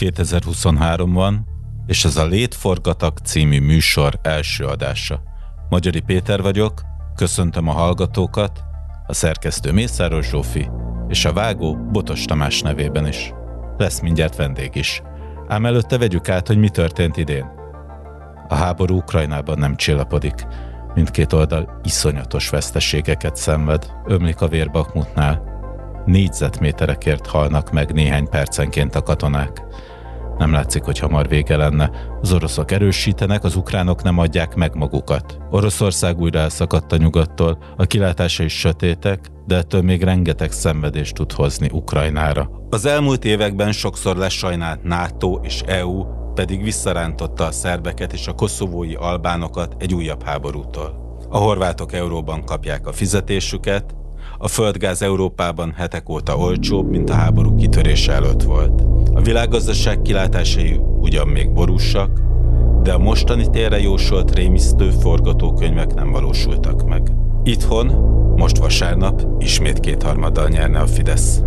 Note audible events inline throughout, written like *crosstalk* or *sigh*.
2023 van, és ez a Létforgatak című műsor első adása. Magyari Péter vagyok, köszöntöm a hallgatókat, a szerkesztő Mészáros Zsófi, és a vágó Botos Tamás nevében is. Lesz mindjárt vendég is. Ám előtte vegyük át, hogy mi történt idén. A háború Ukrajnában nem csillapodik. Mindkét oldal iszonyatos veszteségeket szenved, ömlik a vér Bakmutnál. Négyzetméterekért halnak meg néhány percenként a katonák. Nem látszik, hogy hamar vége lenne. Az oroszok erősítenek, az ukránok nem adják meg magukat. Oroszország újra elszakadt a nyugattól, a kilátása is sötétek, de ettől még rengeteg szenvedést tud hozni Ukrajnára. Az elmúlt években sokszor lesajnált NATO és EU pedig visszarántotta a szerbeket és a koszovói albánokat egy újabb háborútól. A horvátok euróban kapják a fizetésüket, a földgáz Európában hetek óta olcsóbb, mint a háború kitörése előtt volt. A világgazdaság kilátásai ugyan még borúsak, de a mostani térre jósolt rémisztő forgatókönyvek nem valósultak meg. Itthon, most vasárnap, ismét kétharmaddal nyerne a Fidesz.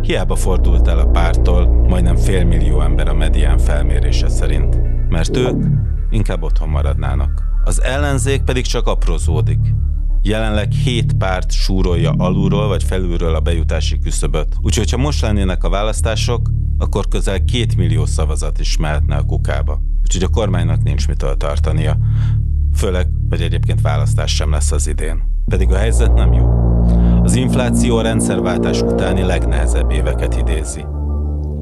Hiába fordult el a pártól majdnem félmillió ember a medián felmérése szerint, mert ők inkább otthon maradnának. Az ellenzék pedig csak aprózódik. Jelenleg hét párt súrolja alulról vagy felülről a bejutási küszöböt. Úgyhogy ha most lennének a választások, akkor közel két millió szavazat is mehetne a kukába. Úgyhogy a kormánynak nincs mitől tartania. Főleg, hogy egyébként választás sem lesz az idén. Pedig a helyzet nem jó. Az infláció a rendszerváltás utáni legnehezebb éveket idézi.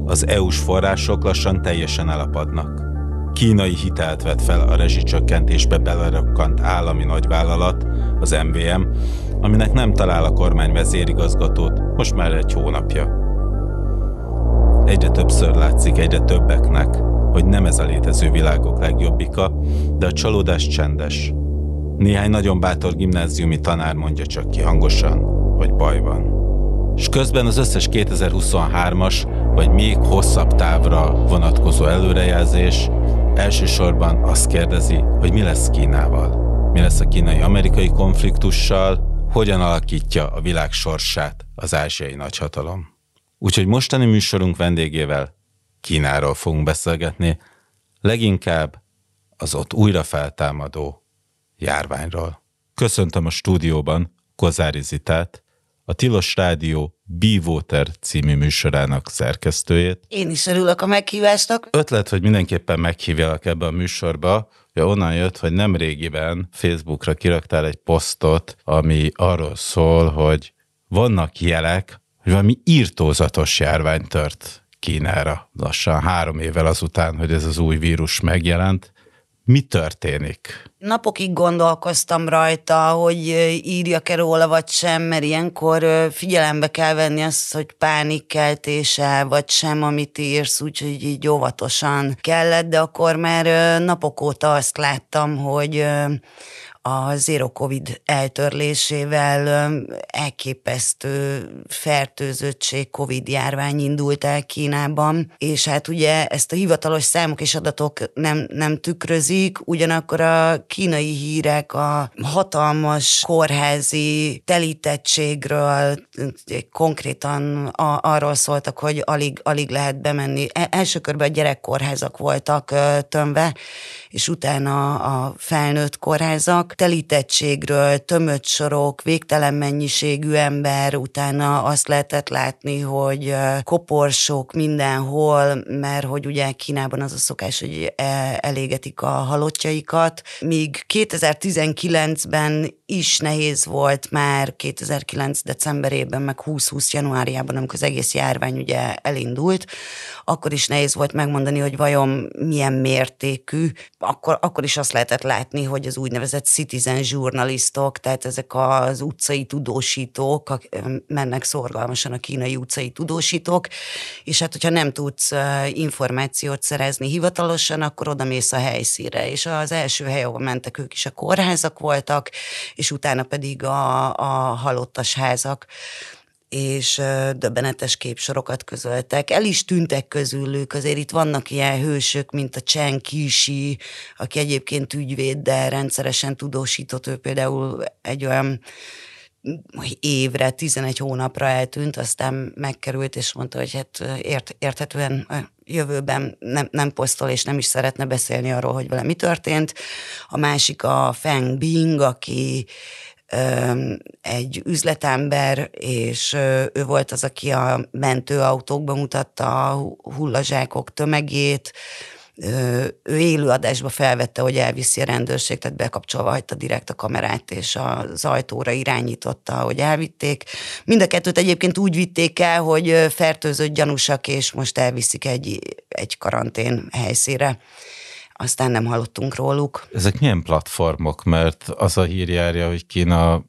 Az EU-s források lassan teljesen elapadnak. Kínai hitelt vett fel a rezsicsökkentésbe belerokkant állami nagyvállalat, az MVM, aminek nem talál a kormány vezérigazgatót most már egy hónapja. Egyre többször látszik egyre többeknek, hogy nem ez a létező világok legjobbika, de a csalódás csendes. Néhány nagyon bátor gimnáziumi tanár mondja csak ki hangosan, hogy baj van. És közben az összes 2023-as vagy még hosszabb távra vonatkozó előrejelzés elsősorban azt kérdezi, hogy mi lesz Kínával. Mi lesz a kínai-amerikai konfliktussal, hogyan alakítja a világ sorsát az ázsiai nagyhatalom. Úgyhogy mostani műsorunk vendégével Kínáról fogunk beszélgetni, leginkább az ott újra feltámadó járványról. Köszöntöm a stúdióban Kozári Zitát, a Tilos Rádió Be Water című műsorának szerkesztőjét. Én is örülök a meghívásnak. Ötlet, hogy mindenképpen meghívjalak ebbe a műsorba, ja, onnan jött, hogy nem régiben Facebookra kiraktál egy posztot, ami arról szól, hogy vannak jelek, hogy valami írtózatos járvány tört Kínára lassan három évvel azután, hogy ez az új vírus megjelent. Mi történik? Napokig gondolkoztam rajta, hogy írjak-e róla, vagy sem, mert ilyenkor figyelembe kell venni azt, hogy pánikkeltése, vagy sem, amit írsz, úgyhogy így óvatosan kellett, de akkor már napok óta azt láttam, hogy a Zero Covid eltörlésével elképesztő fertőzöttség, Covid járvány indult el Kínában, és hát ugye ezt a hivatalos számok és adatok nem, nem tükrözik, ugyanakkor a kínai hírek a hatalmas kórházi telítettségről konkrétan a, arról szóltak, hogy alig, alig lehet bemenni. E, első körben a gyerekkórházak voltak tömve, és utána a felnőtt kórházak. Telítettségről, tömött sorok, végtelen mennyiségű ember, utána azt lehetett látni, hogy koporsok mindenhol, mert hogy ugye Kínában az a szokás, hogy e, elégetik a halottjaikat, míg 2019-ben is nehéz volt már 2009 decemberében, meg 2020 januárjában, amikor az egész járvány ugye elindult, akkor is nehéz volt megmondani, hogy vajon milyen mértékű. Akkor, akkor is azt lehetett látni, hogy az úgynevezett citizen journalistok, tehát ezek az utcai tudósítók, mennek szorgalmasan a kínai utcai tudósítók, és hát hogyha nem tudsz információt szerezni hivatalosan, akkor oda mész a helyszíre, és az első hely, ahol mentek ők is a kórházak voltak, és utána pedig a, a halottas házak és döbbenetes képsorokat közöltek. El is tűntek közülük, azért itt vannak ilyen hősök, mint a Chen Kishi, aki egyébként ügyvéd, de rendszeresen tudósított, ő például egy olyan évre, 11 hónapra eltűnt, aztán megkerült, és mondta, hogy hát ért, érthetően jövőben nem, nem posztol, és nem is szeretne beszélni arról, hogy vele mi történt. A másik a Feng Bing, aki egy üzletember, és ő volt az, aki a mentőautókban mutatta a hullazsákok tömegét, ő élőadásba felvette, hogy elviszi a rendőrség, tehát bekapcsolva hagyta direkt a kamerát, és az ajtóra irányította, hogy elvitték. Mind a kettőt egyébként úgy vitték el, hogy fertőzött gyanúsak, és most elviszik egy, egy karantén helyszíre aztán nem hallottunk róluk. Ezek milyen platformok? Mert az a hír járja, hogy Kína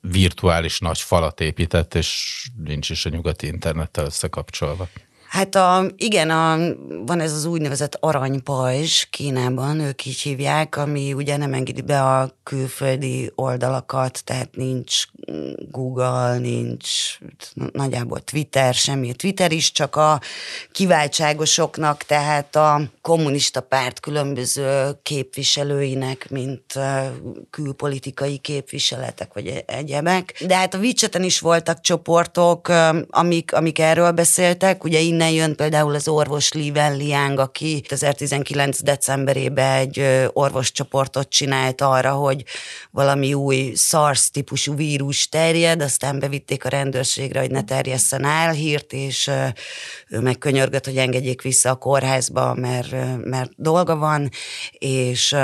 virtuális nagy falat épített, és nincs is a nyugati internettel összekapcsolva. Hát a, igen, a, van ez az úgynevezett aranypajzs Kínában, ők így hívják, ami ugye nem engedi be a külföldi oldalakat, tehát nincs Google, nincs nagyjából Twitter, semmi. Twitter is csak a kiváltságosoknak, tehát a kommunista párt különböző képviselőinek, mint külpolitikai képviseletek, vagy egyebek. De hát a widget is voltak csoportok, amik, amik erről beszéltek, ugye innen jön például az orvos Li Wenliang, aki 2019. decemberében egy orvoscsoportot csinált arra, hogy valami új SARS típusú vírus terjed, aztán bevitték a rendőrségre, hogy ne terjesszen álhírt, és ő megkönyörgött, hogy engedjék vissza a kórházba, mert, mert dolga van, és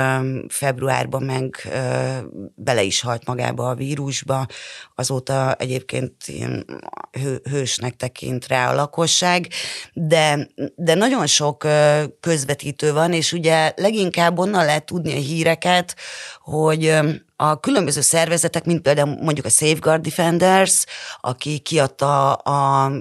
februárban meg bele is halt magába a vírusba, azóta egyébként ilyen hő, hősnek tekint rá a lakosság, de, de nagyon sok közvetítő van, és ugye leginkább onnan lehet tudni a híreket, hogy a különböző szervezetek, mint például mondjuk a Safeguard Defenders, aki kiadta a,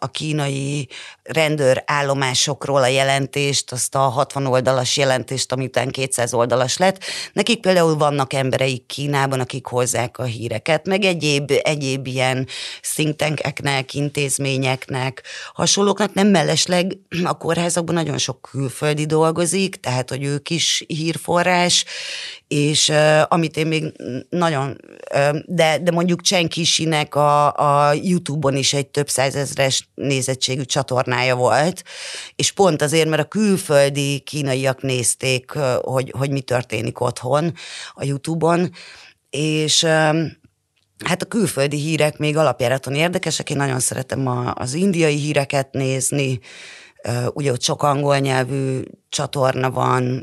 a kínai rendőrállomásokról a jelentést, azt a 60 oldalas jelentést, ami után 200 oldalas lett. Nekik például vannak embereik Kínában, akik hozzák a híreket, meg egyéb, egyéb ilyen think tankeknek, intézményeknek, hasonlóknak, nem mellesleg a kórházakban nagyon sok külföldi dolgozik, tehát hogy ők is hírforrás, és uh, amit én még nagyon, uh, de, de mondjuk Csenkisinek a, a YouTube-on is egy több százezres nézettségű csatornája volt, és pont azért, mert a külföldi kínaiak nézték, hogy, hogy mi történik otthon a YouTube-on, és Hát a külföldi hírek még alapjáraton érdekesek, én nagyon szeretem a, az indiai híreket nézni, ugye ott sok angol nyelvű csatorna van,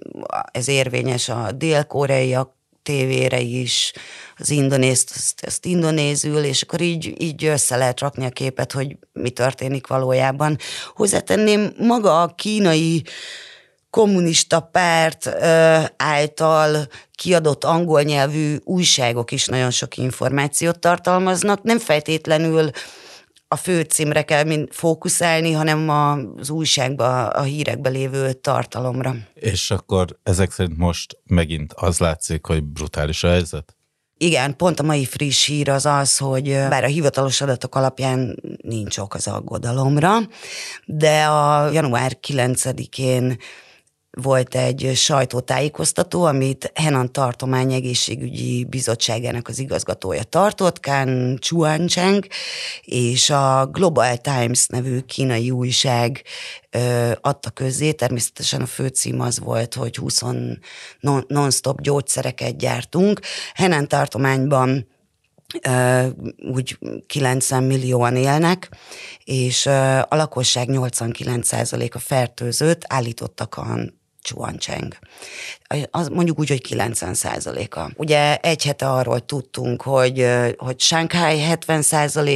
ez érvényes a dél-koreaiak tévére is, az indonézt, azt, azt indonézül, és akkor így, így össze lehet rakni a képet, hogy mi történik valójában. Hozzátenném maga a kínai kommunista párt által kiadott angol nyelvű újságok is nagyon sok információt tartalmaznak, nem feltétlenül a főcímre kell mind fókuszálni, hanem az újságban, a hírekben lévő tartalomra. És akkor ezek szerint most megint az látszik, hogy brutális a helyzet? Igen, pont a mai friss hír az az, hogy bár a hivatalos adatok alapján nincs ok az aggodalomra, de a január 9-én volt egy sajtótájékoztató, amit Henan Tartomány Egészségügyi Bizottságának az igazgatója tartott, Kan Chuancheng, és a Global Times nevű kínai újság adta közzé, természetesen a főcím az volt, hogy 20 non-stop gyógyszereket gyártunk. Henan tartományban úgy 90 millióan élnek, és a lakosság 89%-a fertőzött, állítottak a Chuancheng. Az mondjuk úgy, hogy 90 a Ugye egy hete arról tudtunk, hogy, hogy Shanghai 70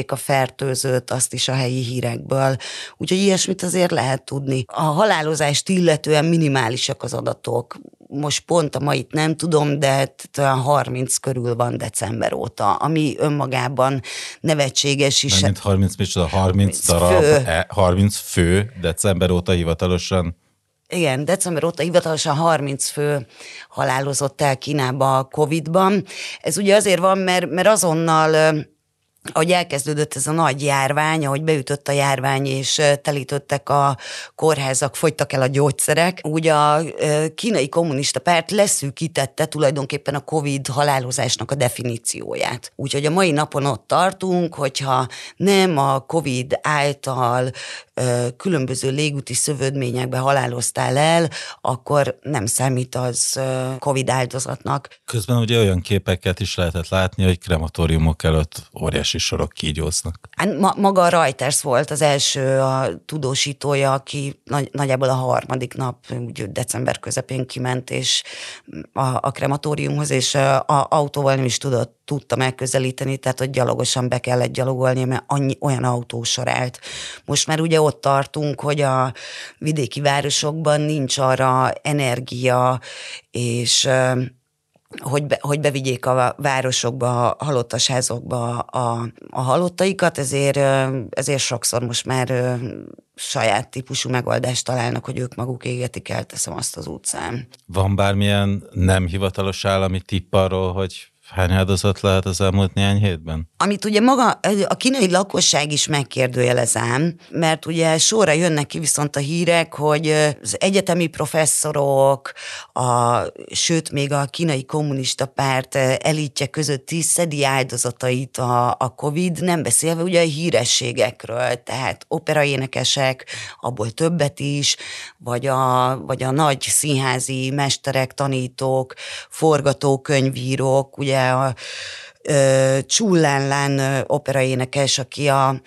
a fertőzött, azt is a helyi hírekből, úgyhogy ilyesmit azért lehet tudni. A halálozást illetően minimálisak az adatok. Most pont a mait nem tudom, de talán 30 körül van december óta, ami önmagában nevetséges is. Mint 30, micsoda, 30, 30 darab, fő. 30 fő december óta hivatalosan igen, december óta hivatalosan 30 fő halálozott el Kínába a Covid-ban. Ez ugye azért van, mert, mert azonnal ahogy elkezdődött ez a nagy járvány, ahogy beütött a járvány, és telítöttek a kórházak, fogytak el a gyógyszerek, úgy a kínai kommunista párt leszűkítette tulajdonképpen a Covid halálozásnak a definícióját. Úgyhogy a mai napon ott tartunk, hogyha nem a Covid által különböző légúti szövődményekbe haláloztál el, akkor nem számít az Covid áldozatnak. Közben ugye olyan képeket is lehetett látni, hogy krematóriumok előtt óriási sorok kígyóznak. Hát ma, maga a Reuters volt az első a tudósítója, aki nagy, nagyjából a harmadik nap, úgy december közepén kiment, és a, a krematóriumhoz, és a, a autóval nem is tudott tudta megközelíteni, tehát hogy gyalogosan be kellett gyalogolni, mert annyi, olyan autósor állt. Most már ugye ott tartunk, hogy a vidéki városokban nincs arra energia, és hogy, be, hogy bevigyék a városokba, a halottasházokba a, a halottaikat, ezért, ezért sokszor most már saját típusú megoldást találnak, hogy ők maguk égetik el, teszem azt az utcán. Van bármilyen nem hivatalos állami tipp arról, hogy Hány áldozat lehet az elmúlt néhány hétben? Amit ugye maga a kínai lakosság is megkérdőjelezem, mert ugye sorra jönnek ki viszont a hírek, hogy az egyetemi professzorok, a, sőt még a kínai kommunista párt elítje között is szedi áldozatait a, a Covid, nem beszélve ugye a hírességekről, tehát operaénekesek, abból többet is, vagy a, vagy a nagy színházi mesterek, tanítók, forgatókönyvírók, ugye ugye a Csullánlán operaénekes, aki a,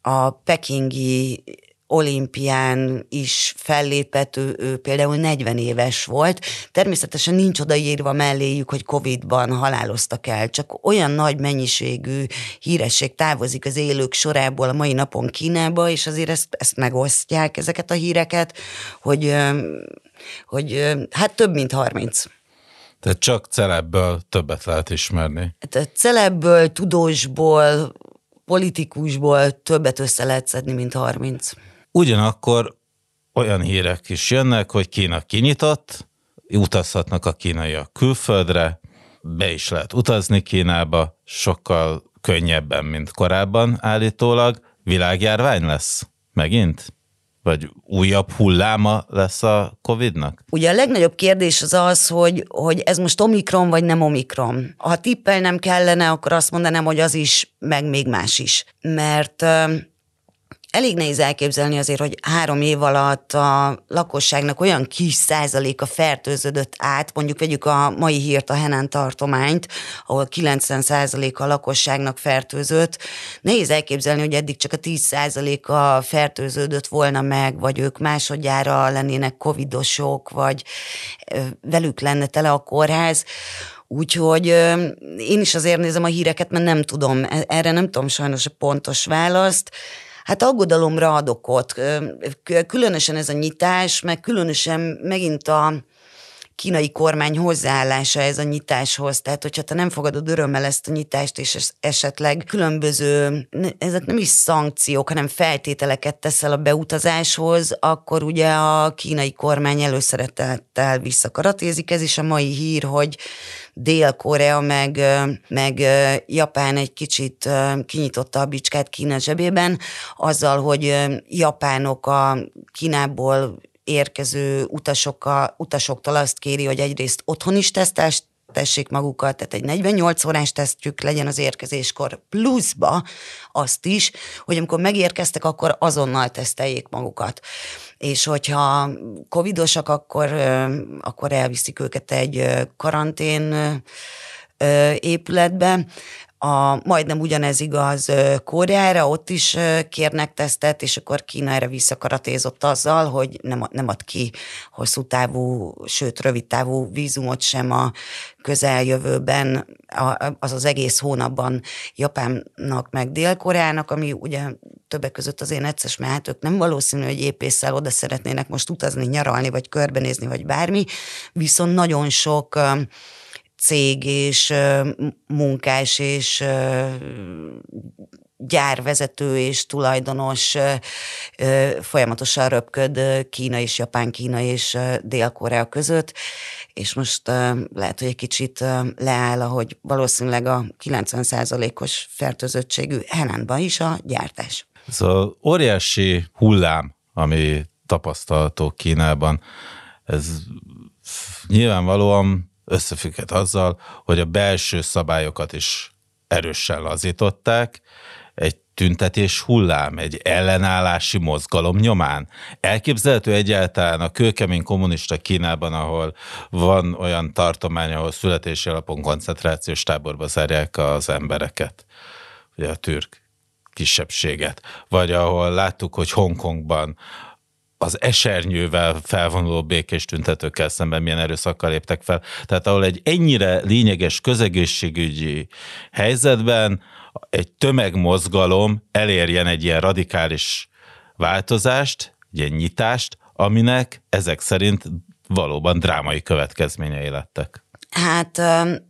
a pekingi olimpián is fellépett, ő, ő például 40 éves volt. Természetesen nincs odaírva melléjük, hogy Covid-ban haláloztak el, csak olyan nagy mennyiségű híresség távozik az élők sorából a mai napon Kínába, és azért ezt, ezt megosztják, ezeket a híreket, hogy, hogy hát több mint 30. Tehát csak celebből többet lehet ismerni. Tehát celebből, tudósból, politikusból többet össze lehet szedni, mint 30. Ugyanakkor olyan hírek is jönnek, hogy Kína kinyitott, utazhatnak a kínaiak külföldre, be is lehet utazni Kínába, sokkal könnyebben, mint korábban állítólag. Világjárvány lesz? Megint? Vagy újabb hulláma lesz a Covid-nak? Ugye a legnagyobb kérdés az az, hogy, hogy ez most omikron vagy nem omikron. Ha tippel nem kellene, akkor azt mondanám, hogy az is, meg még más is. Mert elég nehéz elképzelni azért, hogy három év alatt a lakosságnak olyan kis százaléka fertőződött át, mondjuk vegyük a mai hírt, a Henan tartományt, ahol 90 százaléka a lakosságnak fertőzött. Nehéz elképzelni, hogy eddig csak a 10 százaléka fertőződött volna meg, vagy ők másodjára lennének covidosok, vagy velük lenne tele a kórház. Úgyhogy én is azért nézem a híreket, mert nem tudom, e-, erre nem tudom sajnos a pontos választ. Hát aggodalomra adok ott. Különösen ez a nyitás, meg különösen megint a kínai kormány hozzáállása ez a nyitáshoz. Tehát, hogyha te nem fogadod örömmel ezt a nyitást, és esetleg különböző, ezek nem is szankciók, hanem feltételeket teszel a beutazáshoz, akkor ugye a kínai kormány előszeretettel visszakaratézik. Ez is a mai hír, hogy Dél-Korea meg, meg Japán egy kicsit kinyitotta a bicskát Kína zsebében, azzal, hogy japánok a Kínából érkező utasokkal, utasoktól azt kéri, hogy egyrészt otthon is tesztest tessék magukat, tehát egy 48 órás tesztjük legyen az érkezéskor, pluszba azt is, hogy amikor megérkeztek, akkor azonnal teszteljék magukat. És hogyha covidosak, akkor, akkor elviszik őket egy karantén épületbe, a, majdnem ugyanez igaz Koreára, ott is kérnek tesztet, és akkor Kína erre visszakaratézott azzal, hogy nem, nem ad ki hosszú távú, sőt rövid távú vízumot sem a közeljövőben, az az egész hónapban Japánnak meg Dél-Koreának, ami ugye többek között az én egyszer, mert hát ők nem valószínű, hogy épésszel oda szeretnének most utazni, nyaralni, vagy körbenézni, vagy bármi, viszont nagyon sok cég és munkás és gyárvezető és tulajdonos folyamatosan röpköd Kína és Japán, Kína és Dél-Korea között, és most lehet, hogy egy kicsit leáll, ahogy valószínűleg a 90%-os fertőzöttségű Henanban is a gyártás. Szóval óriási hullám, ami tapasztalható Kínában, ez nyilvánvalóan összefügghet azzal, hogy a belső szabályokat is erősen lazították, egy tüntetés hullám, egy ellenállási mozgalom nyomán. Elképzelhető egyáltalán a kőkemény kommunista Kínában, ahol van olyan tartomány, ahol születési alapon koncentrációs táborba zárják az embereket, ugye a türk kisebbséget, vagy ahol láttuk, hogy Hongkongban az esernyővel felvonuló békés tüntetőkkel szemben milyen erőszakkal léptek fel. Tehát ahol egy ennyire lényeges közegészségügyi helyzetben egy tömegmozgalom elérjen egy ilyen radikális változást, egy ilyen nyitást, aminek ezek szerint valóban drámai következményei lettek. Hát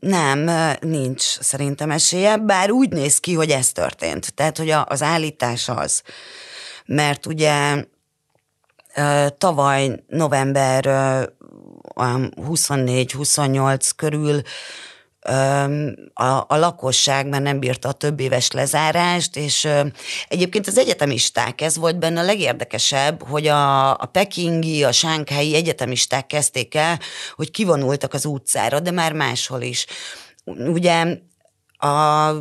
nem, nincs szerintem esélye, bár úgy néz ki, hogy ez történt. Tehát, hogy az állítás az, mert ugye tavaly november 24-28 körül a, a lakosság már nem bírta a több éves lezárást, és egyébként az egyetemisták, ez volt benne a legérdekesebb, hogy a, a pekingi, a sánkhelyi egyetemisták kezdték el, hogy kivonultak az utcára, de már máshol is. Ugye a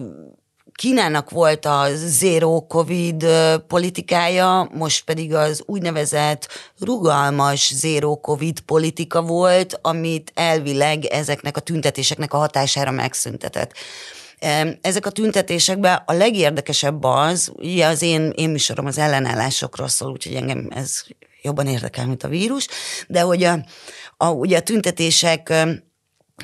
Kínának volt a zero covid politikája, most pedig az úgynevezett rugalmas zero covid politika volt, amit elvileg ezeknek a tüntetéseknek a hatására megszüntetett. Ezek a tüntetésekben a legérdekesebb az, ugye az én, én műsorom az ellenállásokról szól, úgyhogy engem ez jobban érdekel, mint a vírus, de hogy a, a, ugye a tüntetések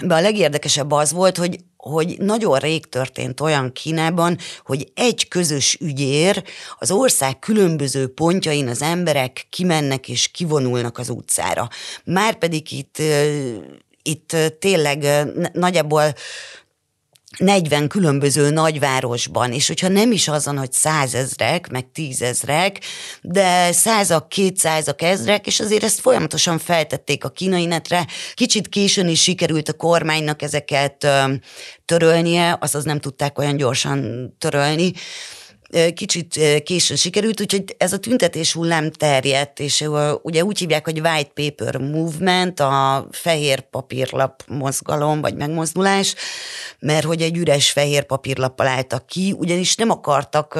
a legérdekesebb az volt, hogy hogy nagyon rég történt olyan Kínában, hogy egy közös ügyér az ország különböző pontjain az emberek kimennek és kivonulnak az utcára. Márpedig itt, itt tényleg nagyjából 40 különböző nagyvárosban, és hogyha nem is azon, hogy százezrek, meg tízezrek, de százak, kétszázak, ezrek, és azért ezt folyamatosan feltették a kínai netre. Kicsit későn is sikerült a kormánynak ezeket törölnie, azaz nem tudták olyan gyorsan törölni, kicsit későn sikerült, úgyhogy ez a tüntetés hullám terjedt, és ugye úgy hívják, hogy White Paper Movement, a fehér papírlap mozgalom, vagy megmozdulás, mert hogy egy üres fehér papírlappal álltak ki, ugyanis nem akartak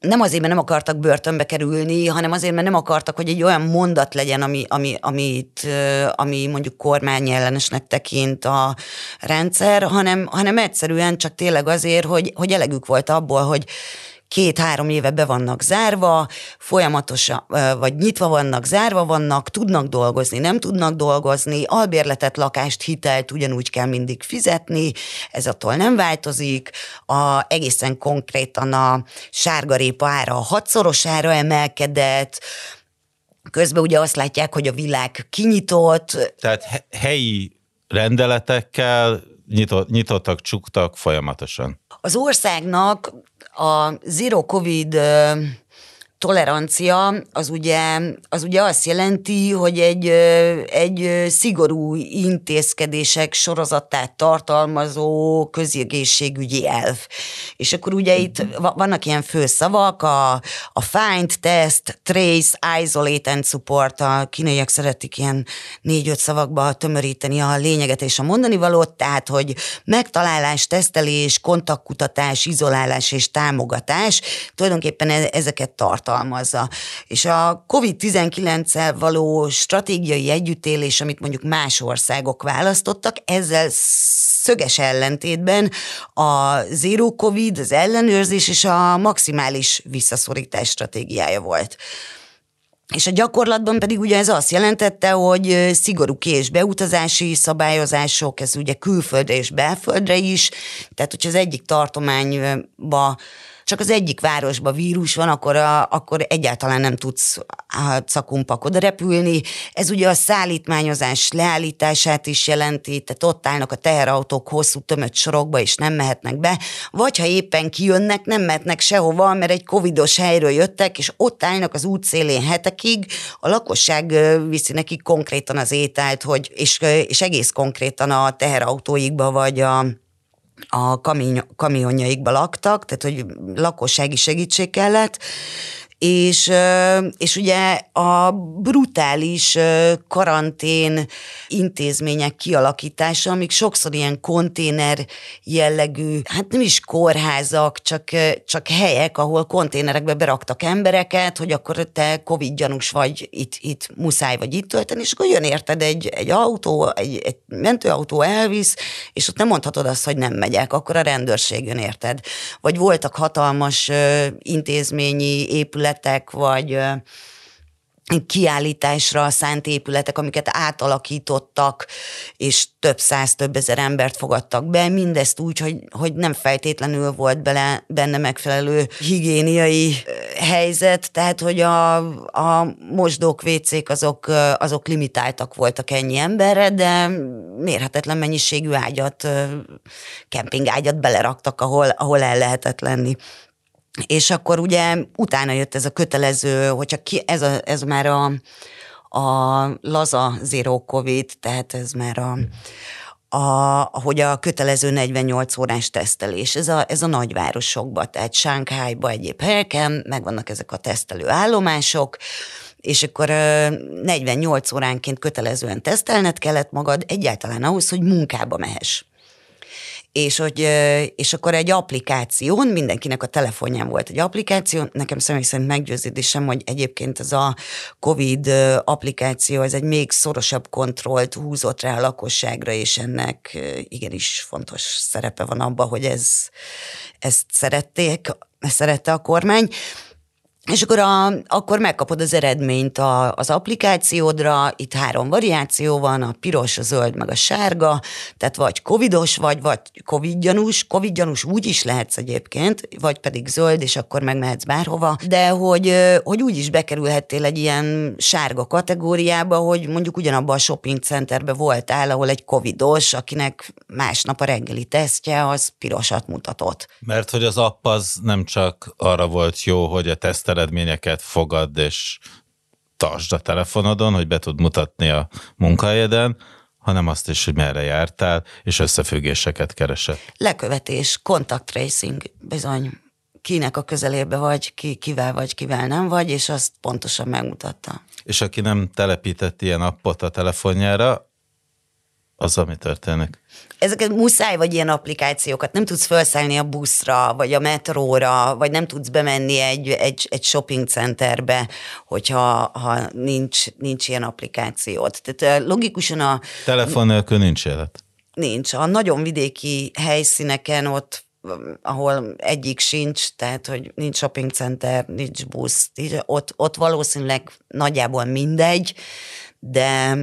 nem azért, mert nem akartak börtönbe kerülni, hanem azért, mert nem akartak, hogy egy olyan mondat legyen, ami, ami, amit, ami mondjuk kormányellenesnek tekint a rendszer, hanem, hanem egyszerűen csak tényleg azért, hogy, hogy elegük volt abból, hogy két-három éve be vannak zárva, folyamatosan, vagy nyitva vannak, zárva vannak, tudnak dolgozni, nem tudnak dolgozni, albérletet, lakást, hitelt ugyanúgy kell mindig fizetni, ez attól nem változik, a, egészen konkrétan a sárgarépa ára a hatszorosára emelkedett, Közben ugye azt látják, hogy a világ kinyitott. Tehát helyi rendeletekkel nyitott, nyitottak, csuktak folyamatosan. Az országnak a zero covid tolerancia az ugye, az ugye azt jelenti, hogy egy, egy szigorú intézkedések sorozatát tartalmazó közegészségügyi elv. És akkor ugye itt vannak ilyen főszavak, a, a find, test, trace, isolate and support, a kínaiak szeretik ilyen négy-öt szavakba tömöríteni a lényeget és a mondani valót, tehát, hogy megtalálás, tesztelés, kontaktkutatás, izolálás és támogatás, tulajdonképpen e-, ezeket tart tartalmazza. És a COVID-19-el való stratégiai együttélés, amit mondjuk más országok választottak, ezzel szöges ellentétben a zero covid, az ellenőrzés és a maximális visszaszorítás stratégiája volt. És a gyakorlatban pedig ugye ez azt jelentette, hogy szigorú és beutazási szabályozások, ez ugye külföldre és belföldre is, tehát hogyha az egyik tartományba csak az egyik városban vírus van, akkor, a, akkor egyáltalán nem tudsz a cakumpak oda repülni. Ez ugye a szállítmányozás leállítását is jelenti, tehát ott állnak a teherautók hosszú tömött sorokba, és nem mehetnek be, vagy ha éppen kijönnek, nem mehetnek sehova, mert egy covidos helyről jöttek, és ott állnak az útszélén hetekig, a lakosság viszi nekik konkrétan az ételt, hogy, és, és egész konkrétan a teherautóikba, vagy a a kamionjaikba laktak, tehát hogy lakossági segítség kellett, és, és ugye a brutális karantén intézmények kialakítása, amik sokszor ilyen konténer jellegű, hát nem is kórházak, csak, csak helyek, ahol konténerekbe beraktak embereket, hogy akkor te Covid gyanús vagy, itt, itt muszáj vagy itt tölteni, és akkor jön érted egy, egy autó, egy, egy mentőautó elvisz, és ott nem mondhatod azt, hogy nem megyek, akkor a rendőrség jön érted. Vagy voltak hatalmas intézményi épületek, épületek, vagy kiállításra szánt épületek, amiket átalakítottak, és több száz, több ezer embert fogadtak be, mindezt úgy, hogy, hogy nem feltétlenül volt bele, benne megfelelő higiéniai helyzet, tehát hogy a, a mosdók, vécék azok, azok limitáltak voltak ennyi emberre, de mérhetetlen mennyiségű ágyat, kempingágyat beleraktak, ahol, ahol el lehetett lenni. És akkor ugye utána jött ez a kötelező, hogyha ki, ez, a, ez már a, a laza zero covid, tehát ez már a, a, hogy a kötelező 48 órás tesztelés, ez a, ez a nagyvárosokban, tehát Sánkhájban, egyéb helyeken, megvannak ezek a tesztelő állomások, és akkor 48 óránként kötelezően tesztelned kellett magad egyáltalán ahhoz, hogy munkába mehess és, hogy, és akkor egy applikáción, mindenkinek a telefonján volt egy applikáció, nekem személy szerint meggyőződésem, hogy egyébként ez a COVID applikáció, ez egy még szorosabb kontrollt húzott rá a lakosságra, és ennek igenis fontos szerepe van abban, hogy ez, ezt szerették, szerette a kormány. És akkor, a, akkor megkapod az eredményt a, az applikációdra, itt három variáció van, a piros, a zöld, meg a sárga, tehát vagy covidos vagy, vagy covidgyanús, covidgyanús úgy is lehetsz egyébként, vagy pedig zöld, és akkor megmehetsz bárhova, de hogy, hogy úgy is bekerülhettél egy ilyen sárga kategóriába, hogy mondjuk ugyanabban a shopping centerbe voltál, ahol egy covidos, akinek másnap a reggeli tesztje, az pirosat mutatott. Mert hogy az app az nem csak arra volt jó, hogy a tesztel eredményeket fogad és tartsd a telefonodon, hogy be tud mutatni a munkahelyeden, hanem azt is, hogy merre jártál, és összefüggéseket keresett. Lekövetés, contact tracing, bizony kinek a közelébe vagy, ki, kivel vagy, kivel nem vagy, és azt pontosan megmutatta. És aki nem telepített ilyen appot a telefonjára, az, ami történik. Ezeket muszáj vagy ilyen applikációkat, nem tudsz felszállni a buszra, vagy a metróra, vagy nem tudsz bemenni egy, egy, egy shopping centerbe, hogyha ha nincs, nincs ilyen applikációt. Tehát logikusan a... Telefon nélkül nincs élet. Nincs. A nagyon vidéki helyszíneken ott ahol egyik sincs, tehát hogy nincs shopping center, nincs busz, ott, ott valószínűleg nagyjából mindegy, de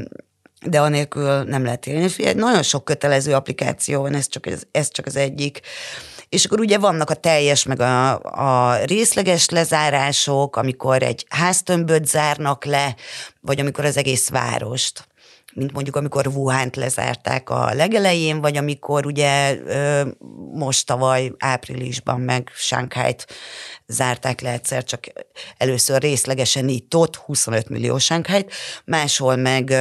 de anélkül nem lehet élni. És nagyon sok kötelező applikáció van, ez csak, ez, ez csak az egyik. És akkor ugye vannak a teljes, meg a, a részleges lezárások, amikor egy háztömböt zárnak le, vagy amikor az egész várost mint mondjuk amikor Wuhan-t lezárták a legelején, vagy amikor ugye most tavaly áprilisban meg Sánkhájt zárták le egyszer, csak először részlegesen itt ott, 25 millió Sánkhájt, máshol meg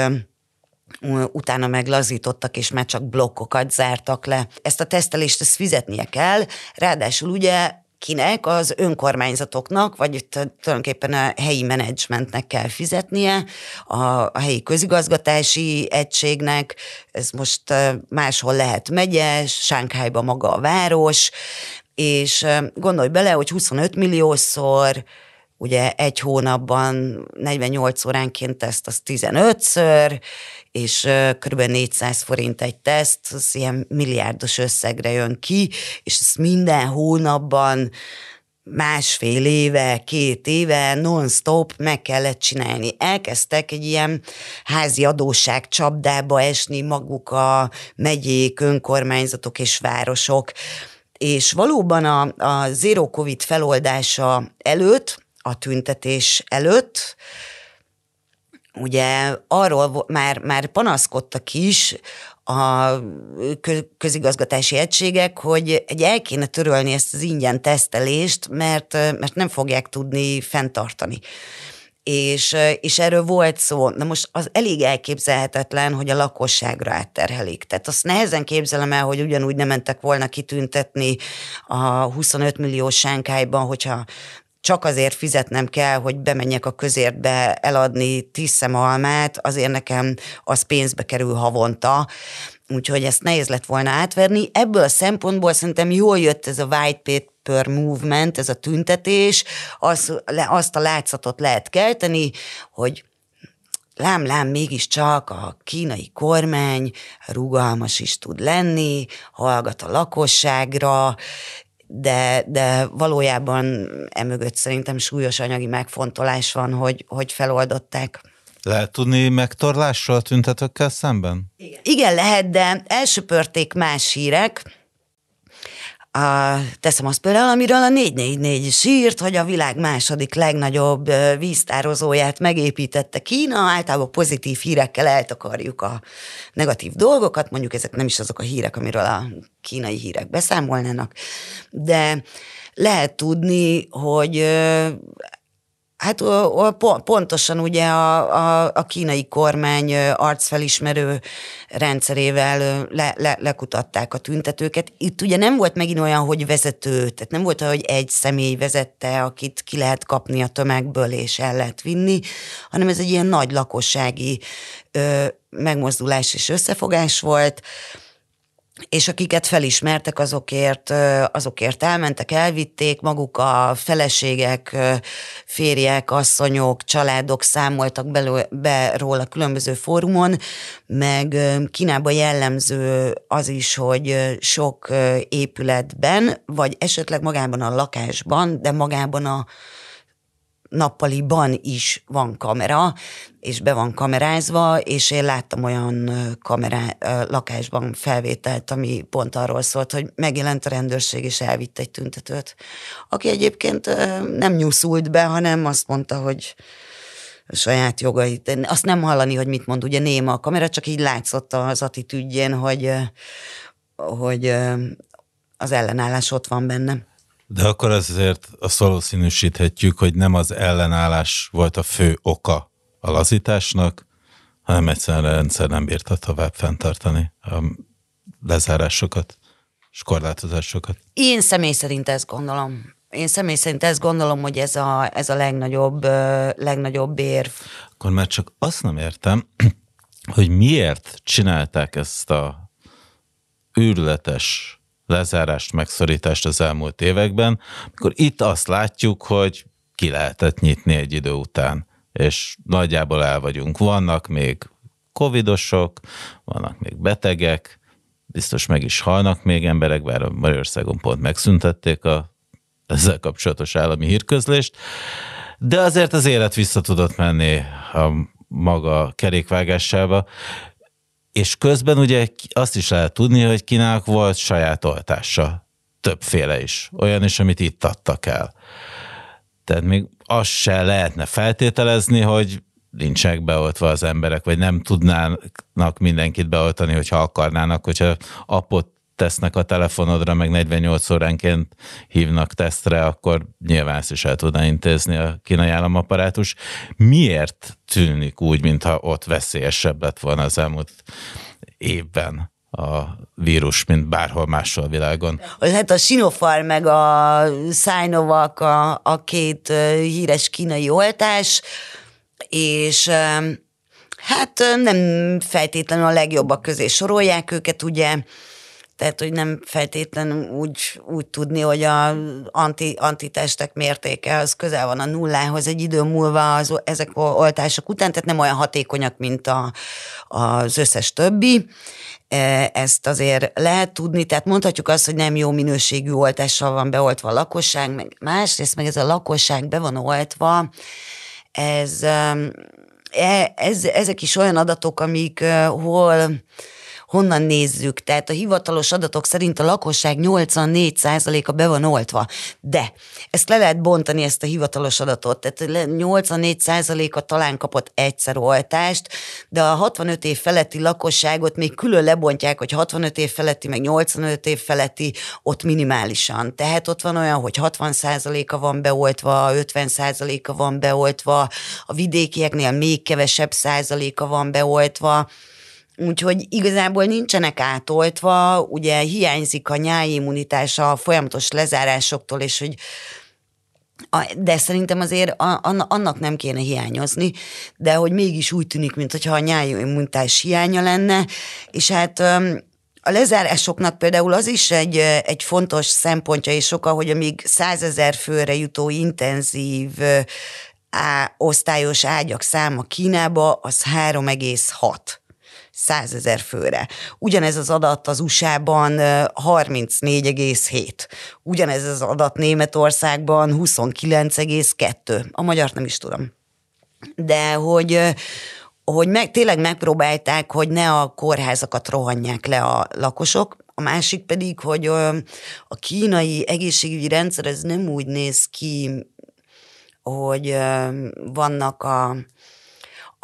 utána meglazítottak, és már csak blokkokat zártak le. Ezt a tesztelést ezt fizetnie kell, ráadásul ugye kinek, az önkormányzatoknak, vagy tulajdonképpen a helyi menedzsmentnek kell fizetnie, a, a helyi közigazgatási egységnek, ez most máshol lehet megye, Sánkhájba maga a város, és gondolj bele, hogy 25 milliószor ugye egy hónapban 48 óránként teszt, az 15-ször, és kb. 400 forint egy teszt, az ilyen milliárdos összegre jön ki, és ezt minden hónapban másfél éve, két éve non-stop meg kellett csinálni. Elkezdtek egy ilyen házi adósság csapdába esni maguk a megyék, önkormányzatok és városok, És valóban a, a Zero Covid feloldása előtt, a tüntetés előtt, ugye arról már, már panaszkodtak is a közigazgatási egységek, hogy egy el kéne törölni ezt az ingyen tesztelést, mert, mert nem fogják tudni fenntartani és, és erről volt szó. Na most az elég elképzelhetetlen, hogy a lakosságra átterhelik. Tehát azt nehezen képzelem el, hogy ugyanúgy nem mentek volna kitüntetni a 25 millió sánkájban, hogyha csak azért fizetnem kell, hogy bemenjek a közértbe eladni tíz almát, azért nekem az pénzbe kerül havonta, úgyhogy ezt nehéz lett volna átverni. Ebből a szempontból szerintem jól jött ez a white paper movement, ez a tüntetés, az, azt a látszatot lehet kelteni, hogy lám-lám mégiscsak a kínai kormány rugalmas is tud lenni, hallgat a lakosságra, de, de valójában emögött szerintem súlyos anyagi megfontolás van, hogy, hogy feloldották. Lehet tudni megtorlásról a tüntetőkkel szemben? Igen. Igen, lehet, de elsöpörték más hírek, a, teszem azt például, amiről a 444 is írt, hogy a világ második legnagyobb víztározóját megépítette Kína, általában pozitív hírekkel eltakarjuk a negatív dolgokat, mondjuk ezek nem is azok a hírek, amiről a kínai hírek beszámolnának, de lehet tudni, hogy Hát pontosan ugye a, a, a kínai kormány arcfelismerő rendszerével le, le, lekutatták a tüntetőket. Itt ugye nem volt megint olyan, hogy vezető, tehát nem volt olyan, hogy egy személy vezette, akit ki lehet kapni a tömegből és el lehet vinni, hanem ez egy ilyen nagy lakossági ö, megmozdulás és összefogás volt és akiket felismertek, azokért, azokért elmentek, elvitték, maguk a feleségek, férjek, asszonyok, családok számoltak belő, be róla különböző fórumon, meg Kínában jellemző az is, hogy sok épületben, vagy esetleg magában a lakásban, de magában a nappaliban is van kamera, és be van kamerázva, és én láttam olyan kamerá, lakásban felvételt, ami pont arról szólt, hogy megjelent a rendőrség, és elvitt egy tüntetőt, aki egyébként nem nyúszult be, hanem azt mondta, hogy saját jogait. Azt nem hallani, hogy mit mond, ugye néma a kamera, csak így látszott az attitűdjén, hogy, hogy az ellenállás ott van benne. De akkor azért azt valószínűsíthetjük, hogy nem az ellenállás volt a fő oka a lazításnak, hanem egyszerűen a rendszer nem bírta tovább fenntartani a lezárásokat és korlátozásokat. Én személy szerint ezt gondolom. Én személy szerint ezt gondolom, hogy ez a, ez a legnagyobb, legnagyobb érv. Akkor már csak azt nem értem, *clears throat* hogy miért csinálták ezt a őrületes lezárást, megszorítást az elmúlt években, akkor itt azt látjuk, hogy ki lehetett nyitni egy idő után, és nagyjából el vagyunk. Vannak még covidosok, vannak még betegek, biztos meg is halnak még emberek, bár Magyarországon pont megszüntették a ezzel kapcsolatos állami hírközlést, de azért az élet vissza tudott menni a maga kerékvágásába, és közben ugye azt is lehet tudni, hogy kinek volt saját oltása. Többféle is. Olyan is, amit itt adtak el. Tehát még azt se lehetne feltételezni, hogy nincsenek beoltva az emberek, vagy nem tudnának mindenkit beoltani, hogyha akarnának, hogyha apot tesznek a telefonodra, meg 48 óránként hívnak tesztre, akkor nyilván ezt is el tudná intézni a kínai államaparátus. Miért tűnik úgy, mintha ott veszélyesebb lett volna az elmúlt évben? a vírus, mint bárhol máshol a világon. Hát a Sinopharm meg a Sinovac a, a két híres kínai oltás, és hát nem feltétlenül a legjobbak közé sorolják őket, ugye tehát, hogy nem feltétlenül úgy, úgy tudni, hogy a anti, antitestek mértéke az közel van a nullához. Egy idő múlva az, ezek oltások után, tehát nem olyan hatékonyak, mint a, az összes többi. E, ezt azért lehet tudni, tehát mondhatjuk azt, hogy nem jó minőségű oltással van beoltva a lakosság, meg másrészt meg ez a lakosság be van oltva, ez, e, ez, ezek is olyan adatok, amik hol honnan nézzük. Tehát a hivatalos adatok szerint a lakosság 84%-a be van oltva. De ezt le lehet bontani, ezt a hivatalos adatot. Tehát 84%-a talán kapott egyszer oltást, de a 65 év feletti lakosságot még külön lebontják, hogy 65 év feletti, meg 85 év feletti, ott minimálisan. Tehát ott van olyan, hogy 60%-a van beoltva, 50%-a van beoltva, a vidékieknél még kevesebb százaléka van beoltva, Úgyhogy igazából nincsenek átoltva, ugye hiányzik a nyájimmunitás a folyamatos lezárásoktól, és hogy de szerintem azért annak nem kéne hiányozni, de hogy mégis úgy tűnik, mintha a nyájimmunitás hiánya lenne, és hát a lezárásoknak például az is egy, egy fontos szempontja és oka, hogy amíg százezer főre jutó intenzív á, osztályos ágyak száma Kínába az 3,6 százezer főre. Ugyanez az adat az USA-ban 34,7. Ugyanez az adat Németországban 29,2. A magyar nem is tudom. De hogy, hogy meg, tényleg megpróbálták, hogy ne a kórházakat rohanják le a lakosok, a másik pedig, hogy a kínai egészségügyi rendszer ez nem úgy néz ki, hogy vannak a,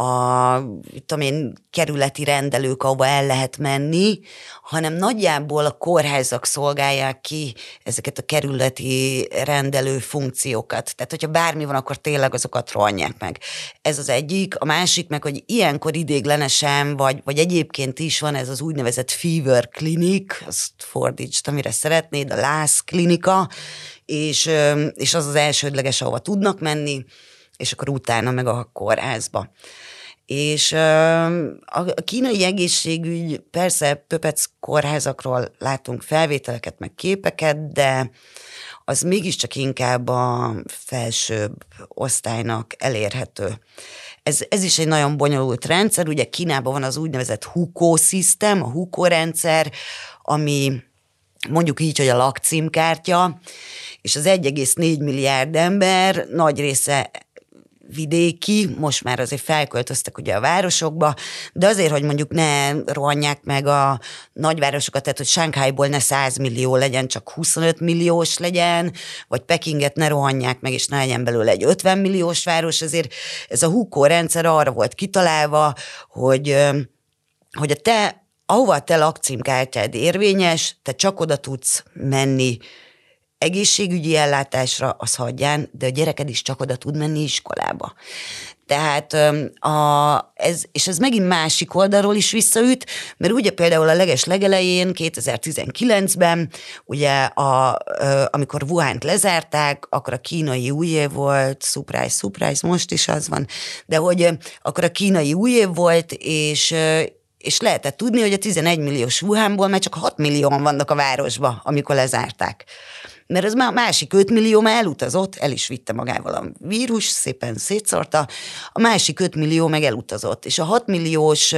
a tudom én, kerületi rendelők, ahova el lehet menni, hanem nagyjából a kórházak szolgálják ki ezeket a kerületi rendelő funkciókat. Tehát, hogyha bármi van, akkor tényleg azokat rohanják meg. Ez az egyik. A másik meg, hogy ilyenkor idéglenesen, vagy, vagy egyébként is van ez az úgynevezett fever clinic, azt fordítsd, amire szeretnéd, a lász klinika, és, és az az elsődleges, ahova tudnak menni, és akkor utána meg a kórházba. És a kínai egészségügy, persze Pöpec kórházakról látunk felvételeket, meg képeket, de az mégiscsak inkább a felsőbb osztálynak elérhető. Ez, ez is egy nagyon bonyolult rendszer, ugye Kínában van az úgynevezett HUKO system, a HUKO rendszer, ami mondjuk így, hogy a lakcímkártya, és az 1,4 milliárd ember nagy része vidéki, most már azért felköltöztek ugye a városokba, de azért, hogy mondjuk ne rohanják meg a nagyvárosokat, tehát hogy Sánkhájból ne 100 millió legyen, csak 25 milliós legyen, vagy Pekinget ne rohanják meg, és ne legyen belőle egy 50 milliós város, ezért ez a hukó rendszer arra volt kitalálva, hogy, hogy a te, ahova a te lakcímkártyád érvényes, te csak oda tudsz menni egészségügyi ellátásra, az hagyján, de a gyereked is csak oda tud menni iskolába. Tehát a, ez, és ez megint másik oldalról is visszaüt, mert ugye például a leges legelején, 2019-ben, ugye a, amikor Wuhan-t lezárták, akkor a kínai új év volt, surprise, surprise, most is az van, de hogy akkor a kínai új év volt, és és lehetett tudni, hogy a 11 milliós Wuhanból már csak 6 millióan vannak a városba, amikor lezárták mert ez már másik 5 millió már elutazott, el is vitte magával a vírus, szépen szétszorta, a másik 5 millió meg elutazott. És a 6 milliós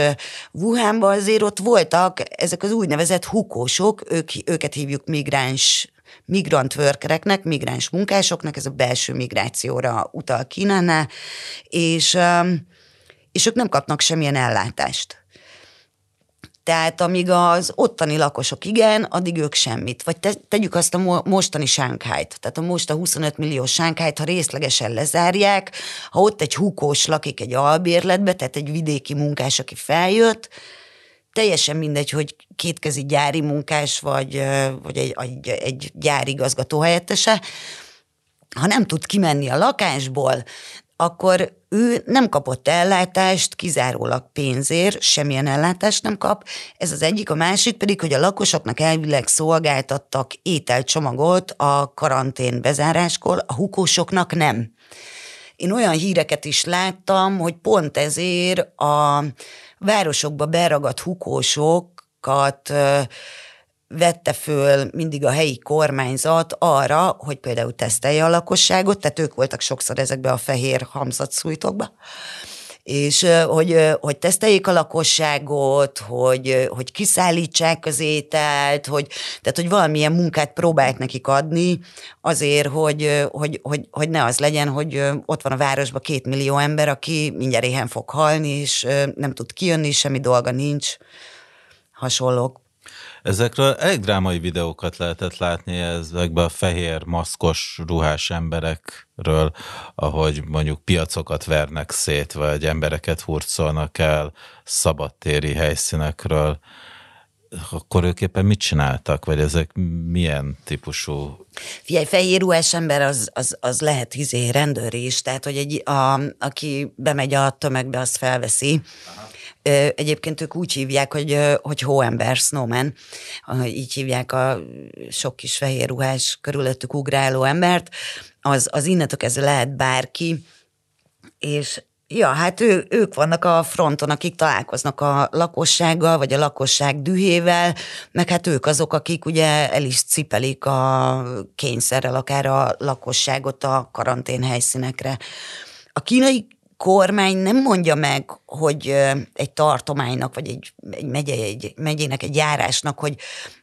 Wuhanban azért ott voltak ezek az úgynevezett hukósok, ők, őket hívjuk migráns migrant workereknek, migráns munkásoknak, ez a belső migrációra utal Kínánál, és, és ők nem kapnak semmilyen ellátást. Tehát amíg az ottani lakosok igen, addig ők semmit. Vagy te, tegyük azt a mostani Sánkhájt. Tehát a most a 25 millió Sánkhájt, ha részlegesen lezárják, ha ott egy húkós lakik egy albérletbe, tehát egy vidéki munkás, aki feljött, teljesen mindegy, hogy kétkezi gyári munkás, vagy, vagy egy, egy, egy gyárigazgató helyettese, ha nem tud kimenni a lakásból, akkor ő nem kapott ellátást, kizárólag pénzért, semmilyen ellátást nem kap. Ez az egyik, a másik pedig, hogy a lakosoknak elvileg szolgáltattak ételcsomagot a karantén bezáráskor, a hukósoknak nem. Én olyan híreket is láttam, hogy pont ezért a városokba beragadt hukósokat vette föl mindig a helyi kormányzat arra, hogy például tesztelje a lakosságot, tehát ők voltak sokszor ezekbe a fehér hamzatszújtokba, és hogy, hogy teszteljék a lakosságot, hogy, hogy kiszállítsák az ételt, hogy, tehát hogy valamilyen munkát próbált nekik adni azért, hogy, hogy, hogy, hogy ne az legyen, hogy ott van a városban két millió ember, aki mindjárt éhen fog halni, és nem tud kijönni, semmi dolga nincs hasonlók. Ezekről elég drámai videókat lehetett látni ezekben a fehér, maszkos, ruhás emberekről, ahogy mondjuk piacokat vernek szét, vagy embereket hurcolnak el szabadtéri helyszínekről. Akkor ők éppen mit csináltak, vagy ezek milyen típusú? Figyelj, fehér ruhás ember az, az, az lehet izé rendőr is, tehát hogy egy, a, aki bemegy a tömegbe, azt felveszi. Aha Egyébként ők úgy hívják, hogy, hogy hóember, snowman, így hívják a sok kis fehér ruhás körülöttük ugráló embert, az, az innentől kezdve lehet bárki, és Ja, hát ő, ők vannak a fronton, akik találkoznak a lakossággal, vagy a lakosság dühével, meg hát ők azok, akik ugye el is cipelik a kényszerrel akár a lakosságot a karantén helyszínekre. A kínai kormány nem mondja meg, hogy egy tartománynak, vagy egy, egy, megye, egy megyének, egy járásnak, hogy,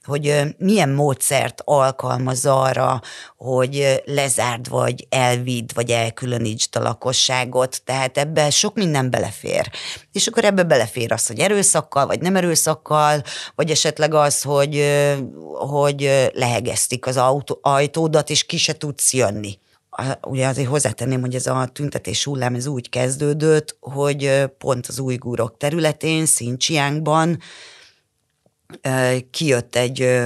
hogy milyen módszert alkalmaz arra, hogy lezárd, vagy elvidd, vagy elkülönítsd a lakosságot. Tehát ebbe sok minden belefér. És akkor ebbe belefér az, hogy erőszakkal, vagy nem erőszakkal, vagy esetleg az, hogy, hogy lehegeztik az autó, ajtódat, és ki se tudsz jönni ugye azért hozzátenném, hogy ez a tüntetés hullám ez úgy kezdődött, hogy pont az újgúrok területén, Szincsiánkban kijött egy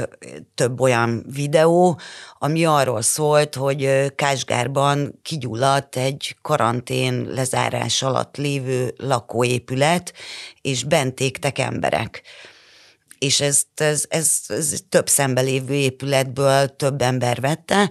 több olyan videó, ami arról szólt, hogy Kásgárban kigyulladt egy karantén lezárás alatt lévő lakóépület, és bent égtek emberek. És ezt, ez, ez, ez több szembelévő épületből több ember vette,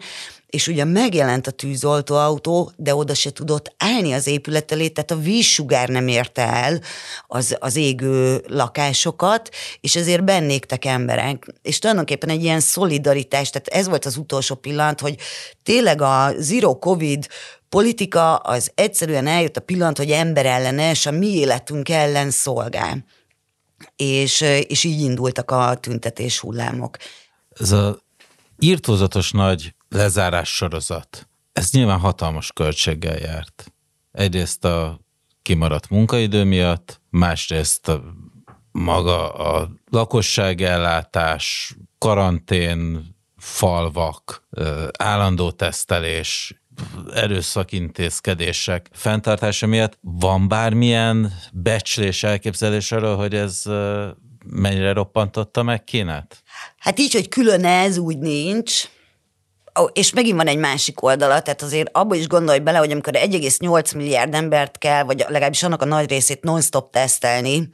és ugye megjelent a tűzoltóautó, de oda se tudott állni az épület elé, tehát a vízsugár nem érte el az, az égő lakásokat, és ezért bennégtek emberek. És tulajdonképpen egy ilyen szolidaritás, tehát ez volt az utolsó pillanat, hogy tényleg a zero covid politika az egyszerűen eljött a pillanat, hogy emberellenes, a mi életünk ellen szolgál. És, és így indultak a tüntetés hullámok. Ez a írtózatos nagy lezárás sorozat. Ez nyilván hatalmas költséggel járt. Egyrészt a kimaradt munkaidő miatt, másrészt a maga a lakosságellátás, karantén, falvak, állandó tesztelés, erőszakintézkedések fenntartása miatt van bármilyen becslés, elképzelés arról, hogy ez mennyire roppantotta meg Kínát? Hát így, hogy külön ez úgy nincs, és megint van egy másik oldala, tehát azért abba is gondolj bele, hogy amikor 1,8 milliárd embert kell, vagy legalábbis annak a nagy részét non-stop tesztelni,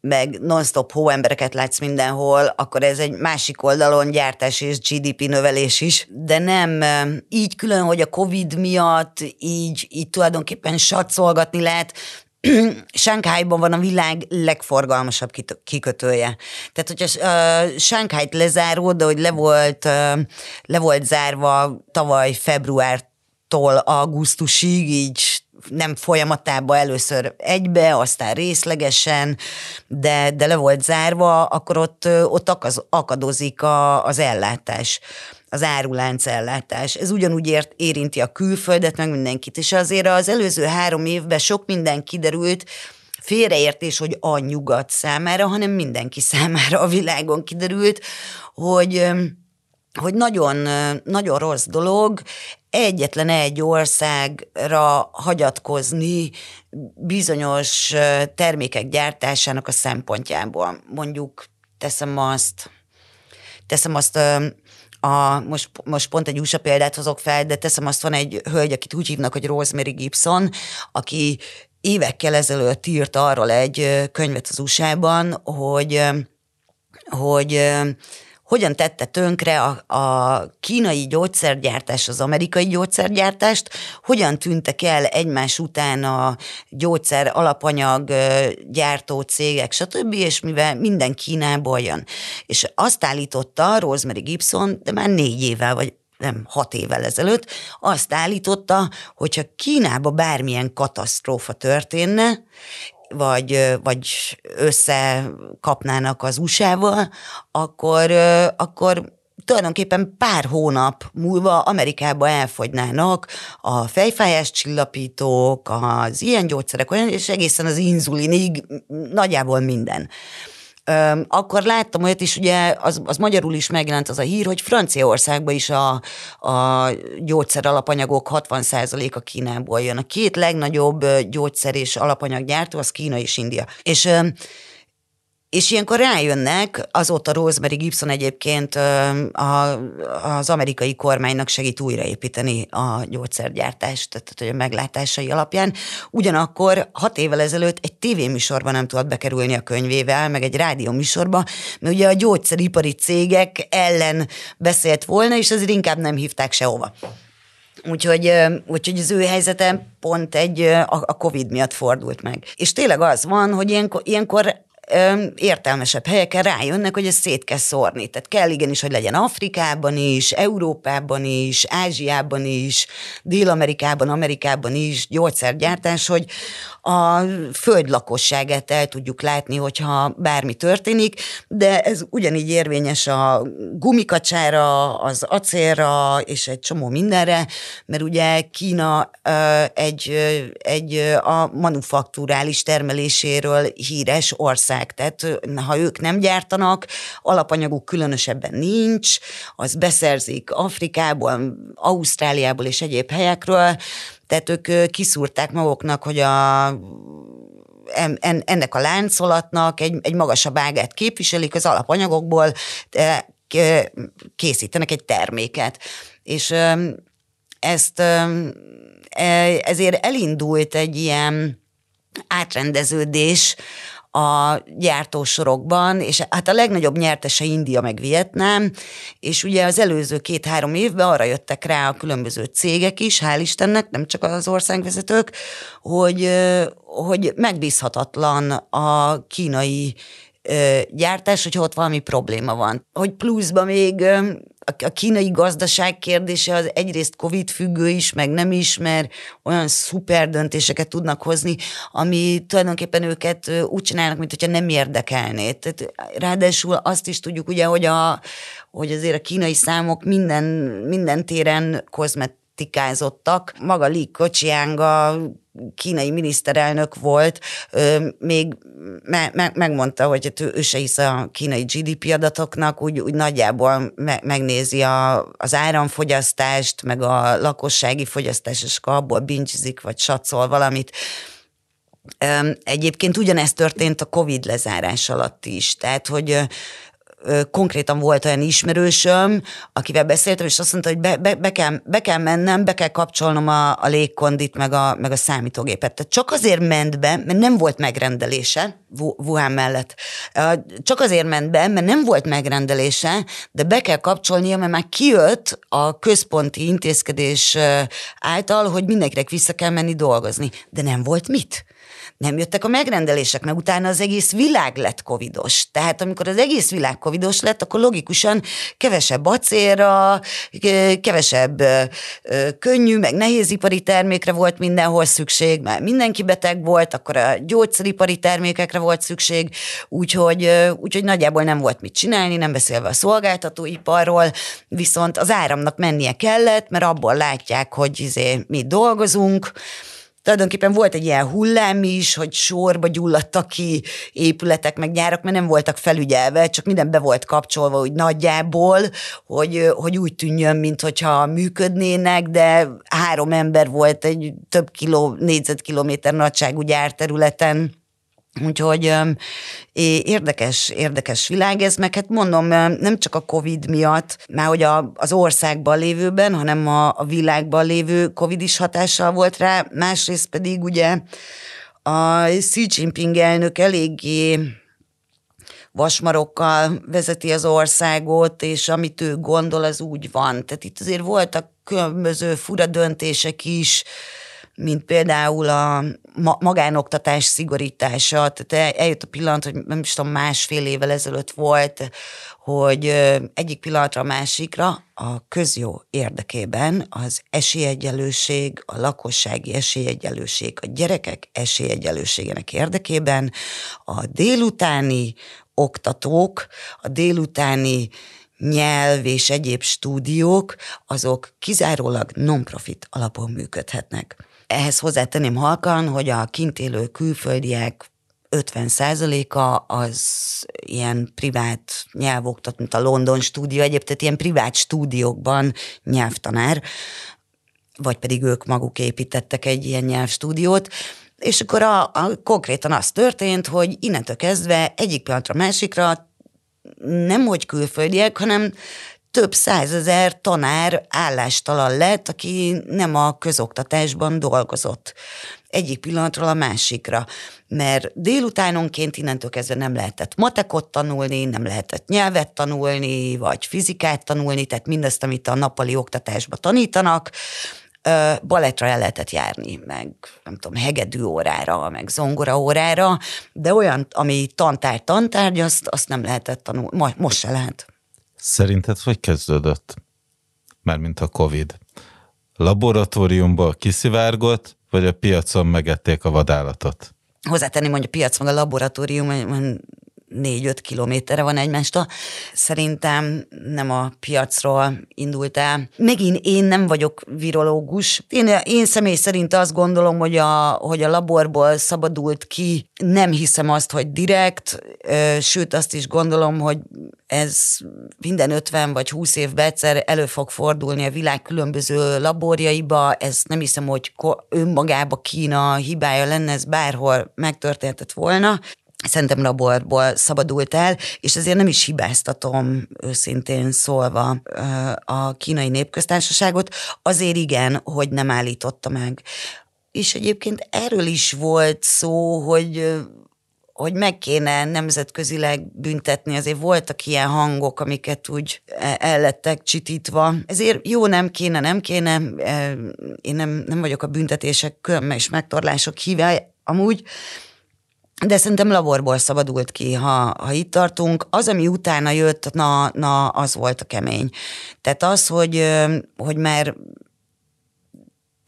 meg non-stop hóembereket látsz mindenhol, akkor ez egy másik oldalon gyártás és GDP növelés is, de nem így külön, hogy a Covid miatt így, így tulajdonképpen satszolgatni lehet, Sánkhájban van a világ legforgalmasabb kikötője. Tehát, hogyha uh, Sánkhájt lezárod, de hogy le volt, le volt zárva tavaly februártól augusztusig, így nem folyamatában először egybe, aztán részlegesen, de, de le volt zárva, akkor ott, ott akadozik a, az ellátás az árulánc ellátás. Ez ugyanúgy ért, érinti a külföldet, meg mindenkit. És azért az előző három évben sok minden kiderült, félreértés, hogy a nyugat számára, hanem mindenki számára a világon kiderült, hogy hogy nagyon, nagyon rossz dolog egyetlen egy országra hagyatkozni bizonyos termékek gyártásának a szempontjából. Mondjuk teszem azt, teszem azt a, most, most pont egy USA példát hozok fel, de teszem azt, van egy hölgy, akit úgy hívnak, hogy Rosemary Gibson, aki évekkel ezelőtt írt arról egy könyvet az USA-ban, hogy, hogy hogyan tette tönkre a, a kínai gyógyszergyártás az amerikai gyógyszergyártást, hogyan tűntek el egymás után a gyógyszer alapanyag gyártó cégek, stb., és mivel minden Kínából jön. És azt állította Rosemary Gibson, de már négy évvel, vagy nem hat évvel ezelőtt, azt állította, hogyha Kínába bármilyen katasztrófa történne, vagy, vagy összekapnának az USA-val, akkor, akkor tulajdonképpen pár hónap múlva Amerikába elfogynának a fejfájás csillapítók, az ilyen gyógyszerek, olyan, és egészen az inzulinig nagyjából minden. Akkor láttam olyat is, ugye az, az magyarul is megjelent az a hír, hogy Franciaországban is a, a gyógyszer alapanyagok 60%-a Kínából jön. A két legnagyobb gyógyszer és alapanyaggyártó az Kína és India. És és ilyenkor rájönnek, azóta Rosemary Gibson egyébként a, az amerikai kormánynak segít újraépíteni a gyógyszergyártást, tehát hogy a meglátásai alapján. Ugyanakkor hat évvel ezelőtt egy tévéműsorban nem tudott bekerülni a könyvével, meg egy rádióműsorba, mert ugye a gyógyszeripari cégek ellen beszélt volna, és ezért inkább nem hívták sehova. Úgyhogy, úgyhogy az ő helyzete pont egy a, a Covid miatt fordult meg. És tényleg az van, hogy ilyenkor, ilyenkor értelmesebb helyeken rájönnek, hogy ezt szét kell szórni. Tehát kell igenis, hogy legyen Afrikában is, Európában is, Ázsiában is, Dél-Amerikában, Amerikában is gyógyszergyártás, hogy a föld lakosságát el tudjuk látni, hogyha bármi történik, de ez ugyanígy érvényes a gumikacsára, az acélra és egy csomó mindenre, mert ugye Kína egy, egy a manufakturális termeléséről híres ország, tehát ha ők nem gyártanak, alapanyaguk különösebben nincs, az beszerzik Afrikából, Ausztráliából és egyéb helyekről, tehát ők kiszúrták maguknak, hogy a en, ennek a láncolatnak egy, egy magasabb ágát képviselik, az alapanyagokból készítenek egy terméket. És ezt e, ezért elindult egy ilyen átrendeződés a gyártósorokban, és hát a legnagyobb nyertese India meg Vietnám, és ugye az előző két-három évben arra jöttek rá a különböző cégek is, hál' Istennek, nem csak az országvezetők, hogy, hogy megbízhatatlan a kínai gyártás, hogyha ott valami probléma van. Hogy pluszban még a kínai gazdaság kérdése az egyrészt Covid függő is, meg nem is, mert olyan szuper döntéseket tudnak hozni, ami tulajdonképpen őket úgy csinálnak, mint hogyha nem érdekelné. Tehát ráadásul azt is tudjuk ugye, hogy, a, hogy azért a kínai számok minden, minden téren kozmet tikázottak. Maga Li Keqiang a kínai miniszterelnök volt, még me- me- megmondta, hogy hát ő se hisz a kínai GDP adatoknak, úgy, úgy nagyjából me- megnézi a, az áramfogyasztást, meg a lakossági fogyasztást, és akkor abból bincsizik, vagy satszol valamit. Egyébként ugyanezt történt a Covid lezárás alatt is, tehát hogy konkrétan volt olyan ismerősöm, akivel beszéltem, és azt mondta, hogy be, be, be, kell, be kell mennem, be kell kapcsolnom a, a légkondit, meg a, meg a számítógépet. Tehát csak azért ment be, mert nem volt megrendelése Wuhan mellett. Csak azért ment be, mert nem volt megrendelése, de be kell kapcsolnia, mert már kijött a központi intézkedés által, hogy mindenkinek vissza kell menni dolgozni. De nem volt mit nem jöttek a megrendelések, mert utána az egész világ lett covidos. Tehát amikor az egész világ covidos lett, akkor logikusan kevesebb acélra, kevesebb könnyű, meg nehézipari termékre volt mindenhol szükség, mert mindenki beteg volt, akkor a gyógyszeripari termékekre volt szükség, úgyhogy, úgyhogy nagyjából nem volt mit csinálni, nem beszélve a szolgáltatóiparról, viszont az áramnak mennie kellett, mert abból látják, hogy izé, mi dolgozunk, tulajdonképpen volt egy ilyen hullám is, hogy sorba gyulladtak ki épületek, meg gyárak, mert nem voltak felügyelve, csak minden be volt kapcsolva úgy nagyjából, hogy, hogy úgy tűnjön, mintha működnének, de három ember volt egy több kiló, négyzetkilométer nagyságú gyárterületen, Úgyhogy érdekes, érdekes világ ez, meg hát mondom, nem csak a Covid miatt, már hogy a, az országban lévőben, hanem a, a világban lévő Covid is hatással volt rá, másrészt pedig ugye a Xi Jinping elnök eléggé vasmarokkal vezeti az országot, és amit ő gondol, az úgy van. Tehát itt azért voltak különböző fura döntések is, mint például a magánoktatás szigorítása. Tehát eljött a pillanat, hogy nem is tudom, másfél évvel ezelőtt volt, hogy egyik pillanatra a másikra a közjó érdekében az esélyegyelőség, a lakossági esélyegyelőség, a gyerekek esélyegyelőségének érdekében a délutáni oktatók, a délutáni nyelv és egyéb stúdiók, azok kizárólag non-profit alapon működhetnek. Ehhez hozzátenném halkan, hogy a kint élő külföldiek 50%-a az ilyen privát nyelvoktat, mint a London stúdió, egyébként tehát ilyen privát stúdiókban nyelvtanár, vagy pedig ők maguk építettek egy ilyen nyelvstúdiót, és akkor a, a, konkrétan az történt, hogy innentől kezdve egyik pillanatra másikra nem hogy külföldiek, hanem több százezer tanár állástalan lett, aki nem a közoktatásban dolgozott. Egyik pillanatról a másikra. Mert délutánonként innentől kezdve nem lehetett matekot tanulni, nem lehetett nyelvet tanulni, vagy fizikát tanulni, tehát mindazt, amit a nappali oktatásban tanítanak, balettra el lehetett járni, meg nem tudom, hegedű órára, meg zongora órára, de olyan, ami tantár, tantárgy, azt, azt nem lehetett tanulni. Most se lehet. Szerinted hogy kezdődött? Mármint a Covid. Laboratóriumból kiszivárgott, vagy a piacon megették a vadállatot? Hozzátenni, hogy a piac meg a laboratórium négy-öt kilométerre van egymástól. Szerintem nem a piacról indult el. Megint én nem vagyok virológus. Én, én személy szerint azt gondolom, hogy a, hogy a laborból szabadult ki. Nem hiszem azt, hogy direkt, sőt azt is gondolom, hogy ez minden 50 vagy 20 évben egyszer elő fog fordulni a világ különböző laborjaiba. Ez nem hiszem, hogy önmagába Kína hibája lenne, ez bárhol megtörténhetett volna szerintem laborból szabadult el, és ezért nem is hibáztatom őszintén szólva a kínai népköztársaságot, azért igen, hogy nem állította meg. És egyébként erről is volt szó, hogy hogy meg kéne nemzetközileg büntetni, azért voltak ilyen hangok, amiket úgy e, el lettek csitítva. Ezért jó nem kéne, nem kéne, én nem, nem vagyok a büntetések és megtorlások híve, amúgy, de szerintem laborból szabadult ki, ha, ha itt tartunk. Az, ami utána jött, na, na, az volt a kemény. Tehát az, hogy, hogy már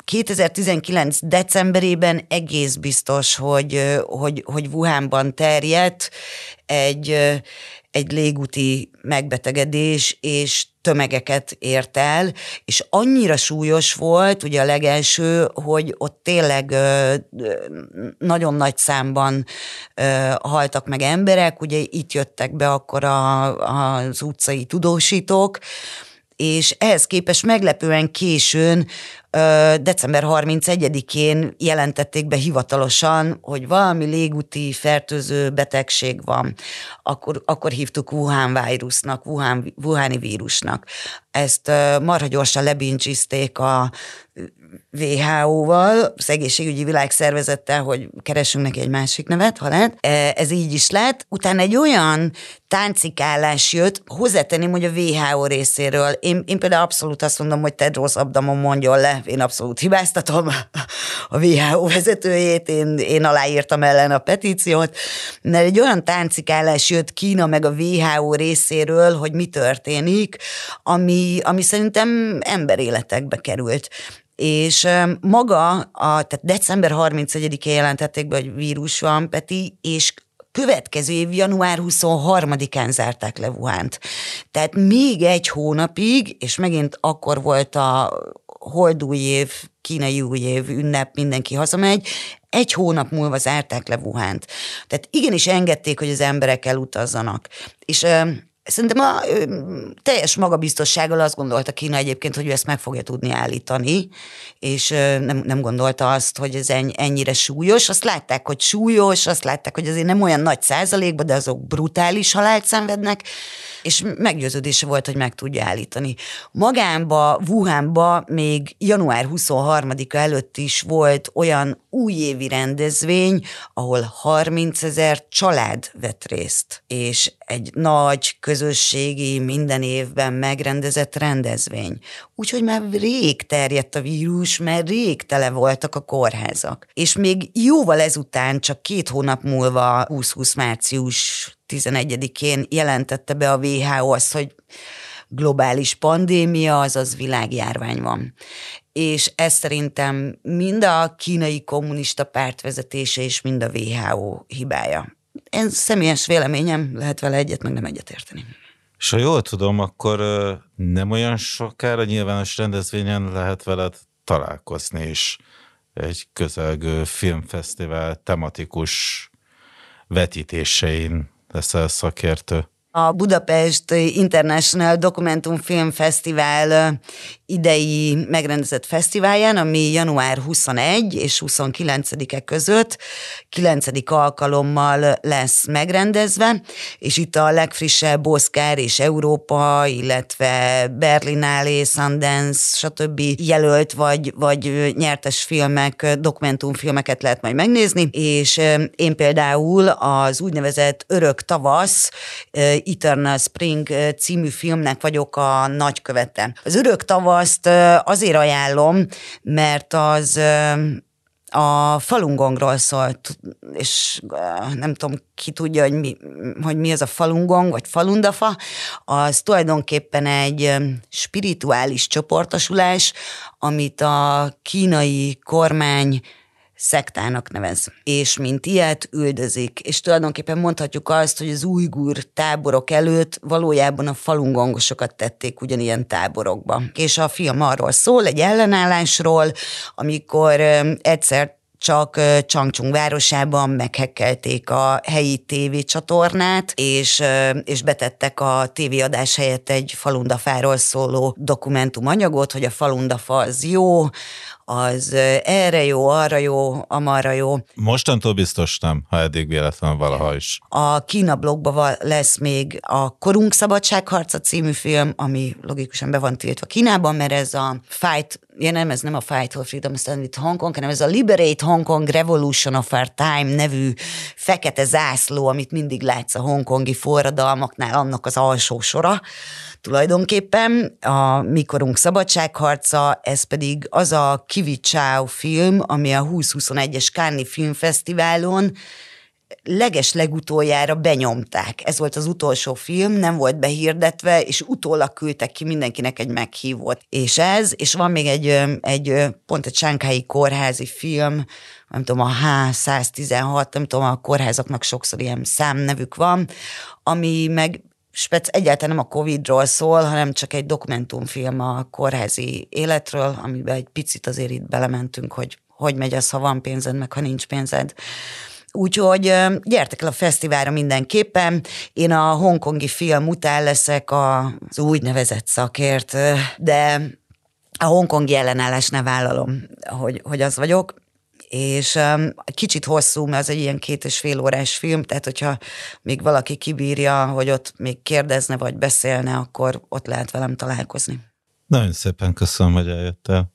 2019. decemberében egész biztos, hogy, hogy, hogy Wuhanban terjedt egy, egy légúti megbetegedés, és tömegeket ért el, és annyira súlyos volt, ugye a legelső, hogy ott tényleg nagyon nagy számban haltak meg emberek, ugye itt jöttek be akkor a, az utcai tudósítók, és ehhez képest meglepően későn december 31-én jelentették be hivatalosan, hogy valami légúti fertőző betegség van. Akkor, akkor hívtuk Wuhan vírusnak, Wuhan, Wuhani vírusnak. Ezt marha gyorsan lebincsizték a WHO-val, az egészségügyi világszervezettel, hogy keresünk neki egy másik nevet, ha lehet. Ez így is lett. Utána egy olyan táncikálás jött, hozzátenném, hogy a WHO részéről. Én, én például abszolút azt mondom, hogy Tedros Abdamon mondjon le, én abszolút hibáztatom a WHO vezetőjét, én, én aláírtam ellen a petíciót, mert egy olyan táncikálás jött Kína meg a WHO részéről, hogy mi történik, ami, ami szerintem emberéletekbe került és maga, a, tehát december 31-én jelentették be, hogy vírus van, Peti, és következő év január 23-án zárták le Wuhánt. Tehát még egy hónapig, és megint akkor volt a holdúj év, kínai új év, ünnep, mindenki hazamegy, egy hónap múlva zárták le Wuhánt. Tehát igenis engedték, hogy az emberek elutazzanak. És Szerintem a teljes magabiztossággal azt gondolta Kína egyébként, hogy ő ezt meg fogja tudni állítani, és nem, nem gondolta azt, hogy ez ennyire súlyos. Azt látták, hogy súlyos, azt látták, hogy azért nem olyan nagy százalékban, de azok brutális halált szenvednek, és meggyőződése volt, hogy meg tudja állítani. Magánba, Wuhanba még január 23-a előtt is volt olyan újévi rendezvény, ahol 30 ezer család vett részt, és egy nagy közösségi, minden évben megrendezett rendezvény. Úgyhogy már rég terjedt a vírus, mert rég tele voltak a kórházak. És még jóval ezután, csak két hónap múlva, 20-20 március 11-én jelentette be a WHO azt, hogy globális pandémia, azaz világjárvány van. És ez szerintem mind a kínai kommunista párt vezetése és mind a WHO hibája. Ez személyes véleményem, lehet vele egyet, meg nem egyet érteni. És ha jól tudom, akkor nem olyan sokára nyilvános rendezvényen lehet veled találkozni, és egy közelgő filmfesztivál tematikus vetítésein leszel szakértő a Budapest International Dokumentum Film Fesztivál idei megrendezett fesztiválján, ami január 21 és 29-e között 9. alkalommal lesz megrendezve, és itt a legfrissebb Oscar és Európa, illetve Berlinálé, Sundance, stb. jelölt vagy, vagy nyertes filmek, dokumentumfilmeket lehet majd megnézni, és én például az úgynevezett Örök tavasz Eternal Spring című filmnek vagyok a nagykövete. Az Örök tavaszt azért ajánlom, mert az a falungongról szólt, és nem tudom, ki tudja, hogy mi, hogy mi az a falungong, vagy falundafa, az tulajdonképpen egy spirituális csoportosulás, amit a kínai kormány szektának nevez, és mint ilyet üldözik. És tulajdonképpen mondhatjuk azt, hogy az újgur táborok előtt valójában a falungongosokat tették ugyanilyen táborokba. És a film arról szól, egy ellenállásról, amikor egyszer csak Changchung városában meghekkelték a helyi tévécsatornát, és, és betettek a tévéadás helyett egy falundafáról szóló dokumentumanyagot, hogy a falundafa az jó, az erre jó, arra jó, amarra jó. Mostantól biztos nem, ha eddig véletlenül valaha is. A Kína blogban lesz még a Korunk Szabadságharca című film, ami logikusan be van tiltva Kínában, mert ez a Fight ja nem, ez nem a Fight for Freedom Stand Hong Kong, hanem ez a Liberate Hong Kong Revolution of Our Time nevű fekete zászló, amit mindig látsz a hongkongi forradalmaknál, annak az alsó sora tulajdonképpen. A Mikorunk szabadságharca, ez pedig az a Kivi Chow film, ami a 2021-es Cannes Filmfesztiválon leges legutoljára benyomták. Ez volt az utolsó film, nem volt behirdetve, és utólag küldtek ki mindenkinek egy meghívót. És ez, és van még egy, egy pont egy sánkhelyi kórházi film, nem tudom, a H116, nem tudom, a kórházaknak sokszor ilyen számnevük van, ami meg spec egyáltalán nem a Covid-ról szól, hanem csak egy dokumentumfilm a kórházi életről, amiben egy picit azért itt belementünk, hogy hogy megy az, ha van pénzed, meg ha nincs pénzed. Úgyhogy gyertek el a fesztiválra mindenképpen. Én a hongkongi film után leszek az úgynevezett szakért, de a hongkongi ellenállásnál vállalom, hogy, hogy az vagyok és kicsit hosszú, mert az egy ilyen két és fél órás film, tehát hogyha még valaki kibírja, hogy ott még kérdezne vagy beszélne, akkor ott lehet velem találkozni. Nagyon szépen köszönöm, hogy eljöttél.